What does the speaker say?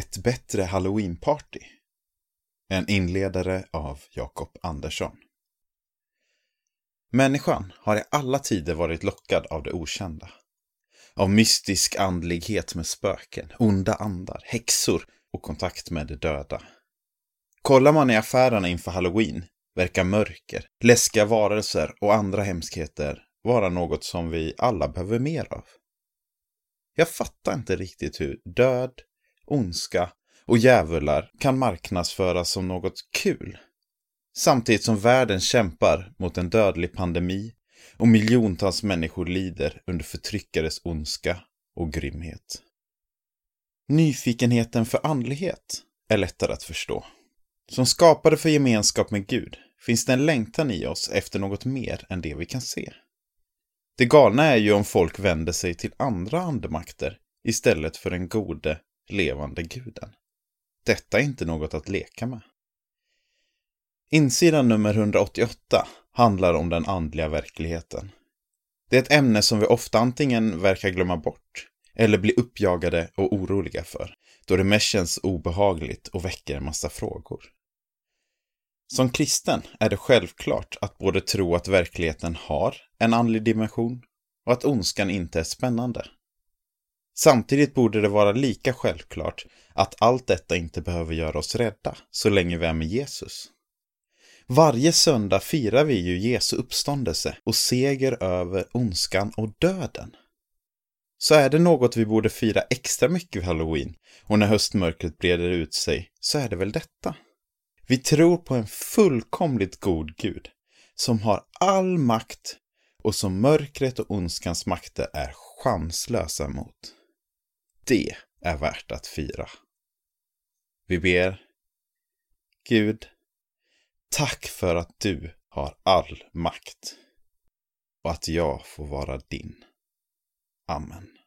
Ett bättre halloweenparty. En inledare av Jakob Andersson. Människan har i alla tider varit lockad av det okända. Av mystisk andlighet med spöken, onda andar, häxor och kontakt med de döda. Kollar man i affärerna inför halloween verkar mörker, läskiga varelser och andra hemskheter vara något som vi alla behöver mer av. Jag fattar inte riktigt hur död, ondska och djävular kan marknadsföras som något kul. Samtidigt som världen kämpar mot en dödlig pandemi och miljontals människor lider under förtryckares ondska och grymhet. Nyfikenheten för andlighet är lättare att förstå. Som skapade för gemenskap med Gud finns det en längtan i oss efter något mer än det vi kan se. Det galna är ju om folk vänder sig till andra andemakter istället för den gode, levande guden. Detta är inte något att leka med. Insidan nummer 188 handlar om den andliga verkligheten. Det är ett ämne som vi ofta antingen verkar glömma bort eller bli uppjagade och oroliga för, då det mest känns obehagligt och väcker en massa frågor. Som kristen är det självklart att både tro att verkligheten har en andlig dimension och att ondskan inte är spännande. Samtidigt borde det vara lika självklart att allt detta inte behöver göra oss rädda så länge vi är med Jesus. Varje söndag firar vi ju Jesu uppståndelse och seger över ondskan och döden. Så är det något vi borde fira extra mycket vid halloween och när höstmörkret breder ut sig så är det väl detta. Vi tror på en fullkomligt god Gud som har all makt och som mörkret och ondskans makter är chanslösa mot. Det är värt att fira. Vi ber. Gud, tack för att du har all makt och att jag får vara din. Amen.